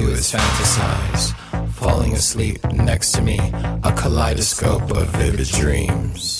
do is fantasize, falling asleep next to me, a kaleidoscope of vivid dreams.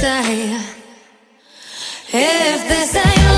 Say? If this ain't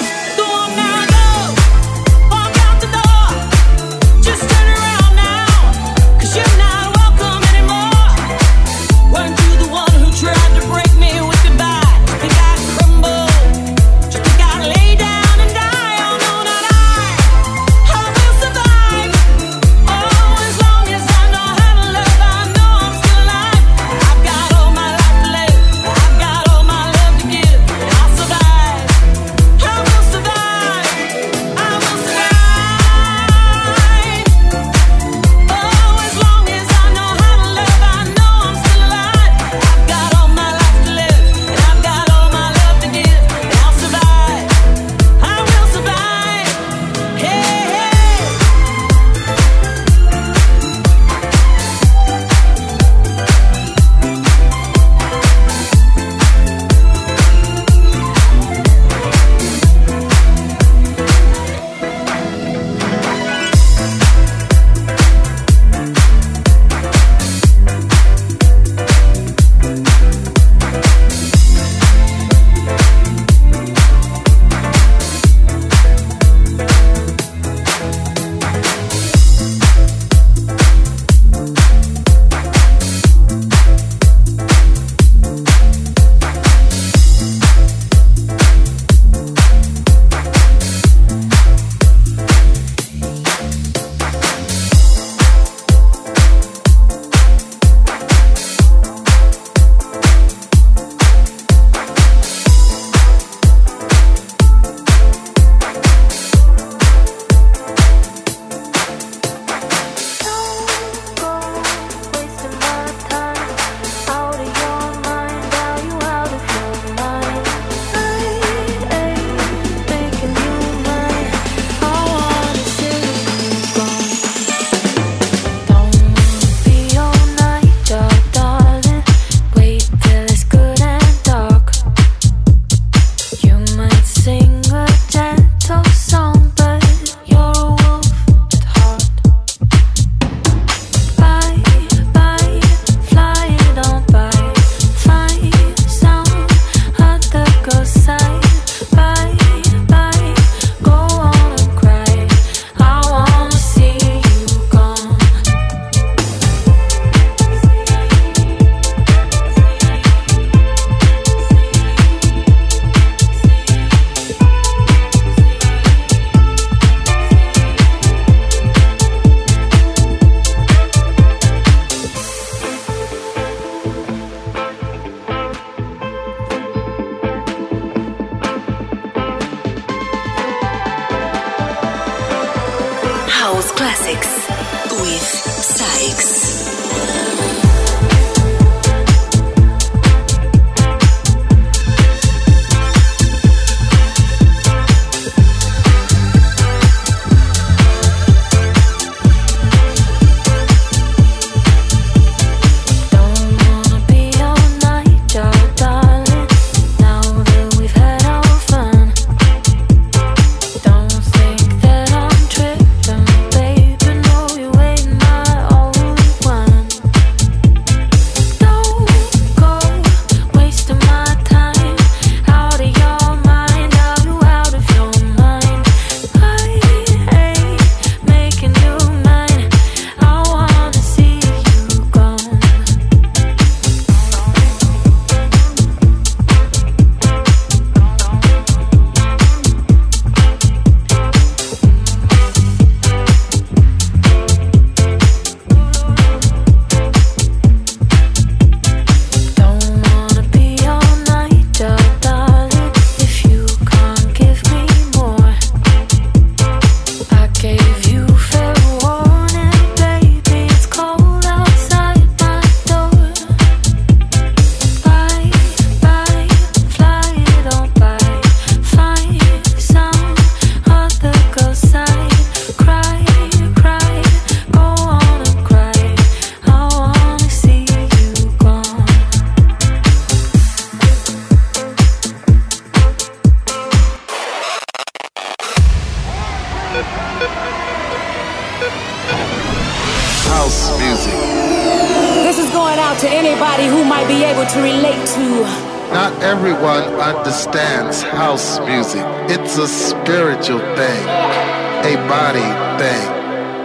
Thing,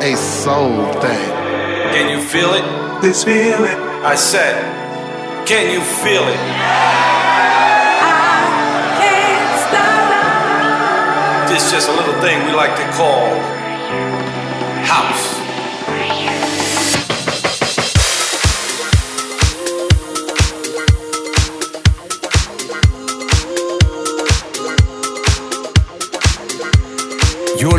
a soul thing. Can you feel it? This feeling. I said, can you feel it? I can't This is just a little thing we like to call house.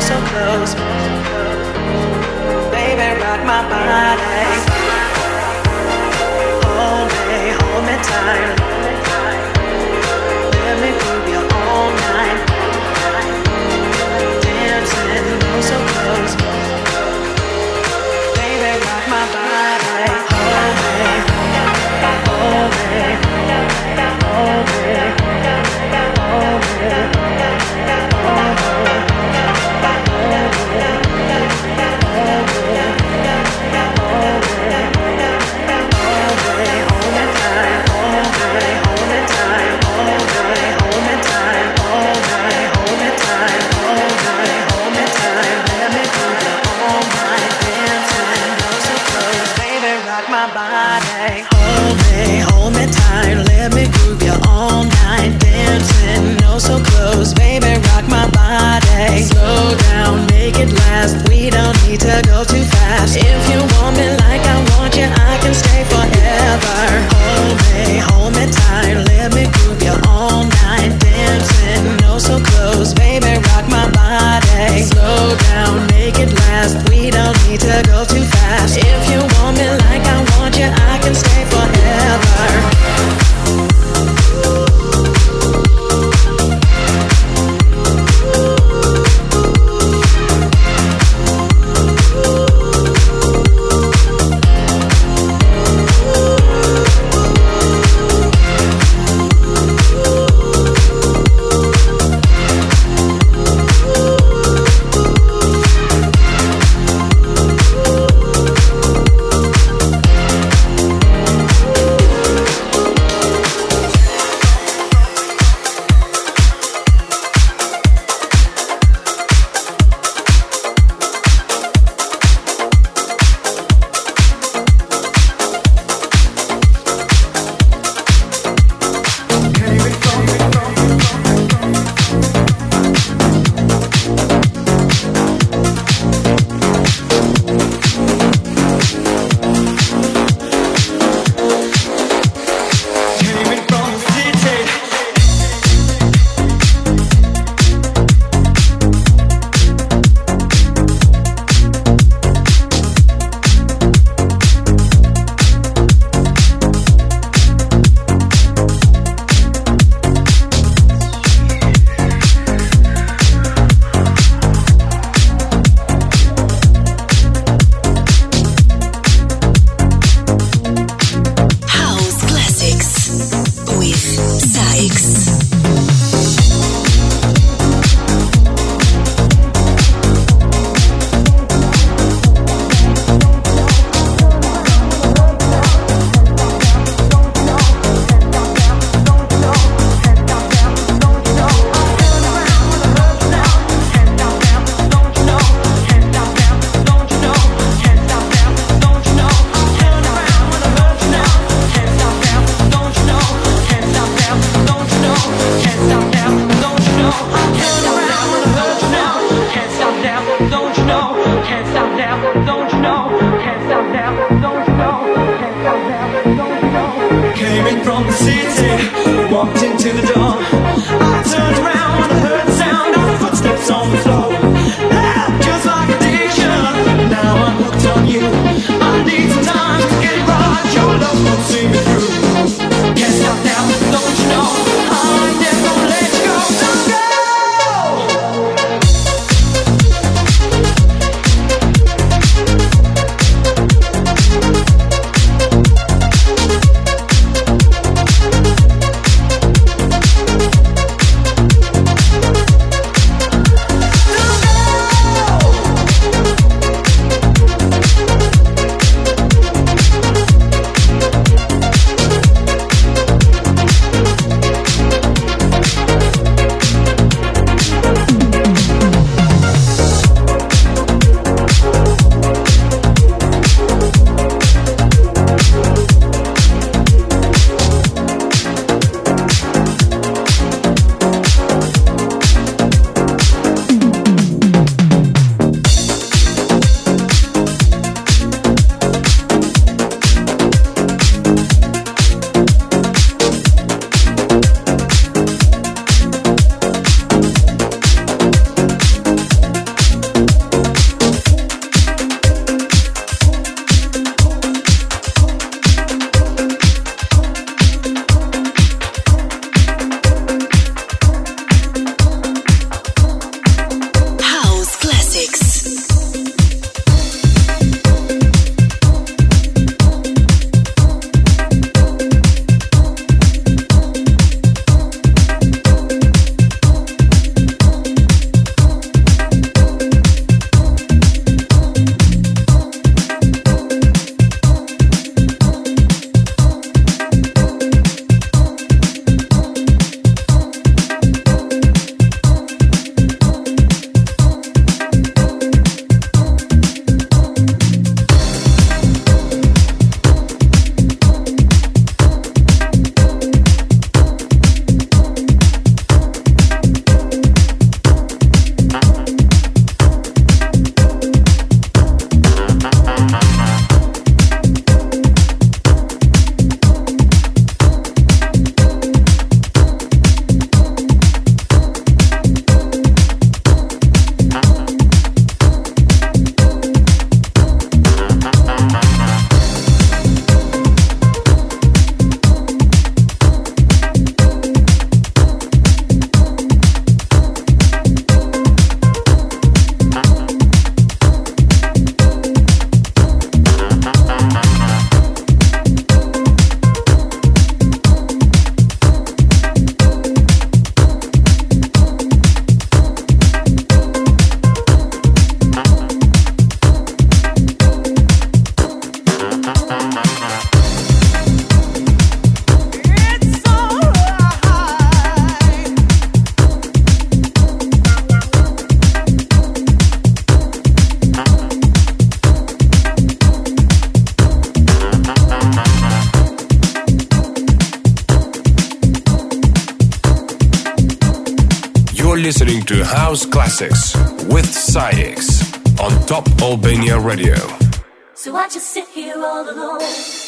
so close. Baby, rock my body. Hold me, hold me tight. If you House Classics with SAIX on Top Albania Radio. So I just sit here all alone.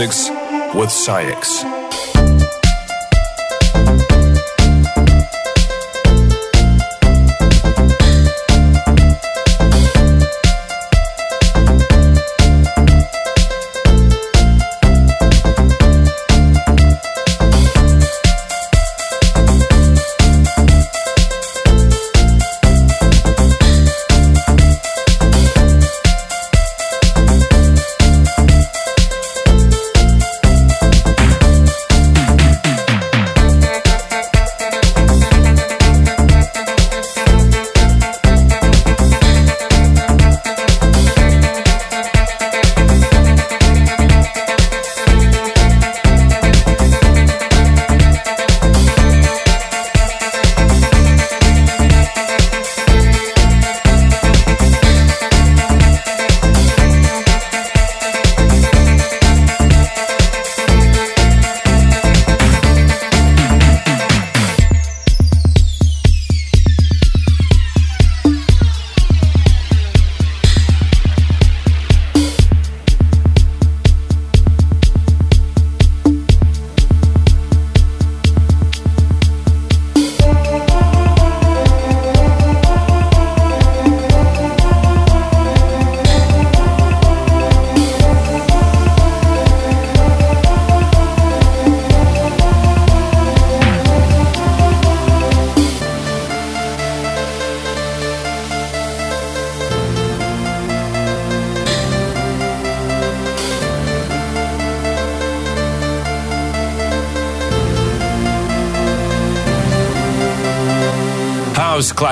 Classics with SAIX.